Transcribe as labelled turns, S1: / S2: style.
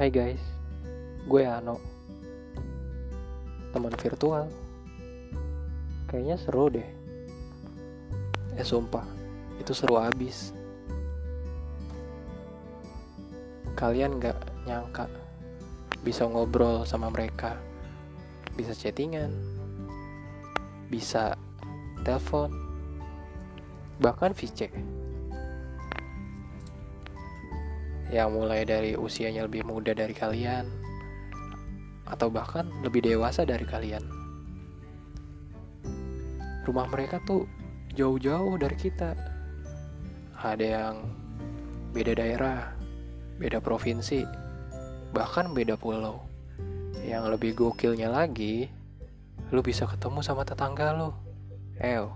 S1: Hai guys, gue Ano Teman virtual. Kayaknya seru deh. Eh sumpah, itu seru abis. Kalian gak nyangka Bisa ngobrol sama mereka. Bisa chattingan Bisa telepon Bahkan VC yang mulai dari usianya lebih muda dari kalian, atau bahkan lebih dewasa dari kalian. Rumah mereka tuh jauh-jauh dari kita. Ada yang beda daerah, beda provinsi, bahkan beda pulau. Yang lebih gokilnya lagi, lu bisa ketemu sama tetangga lu. Ew,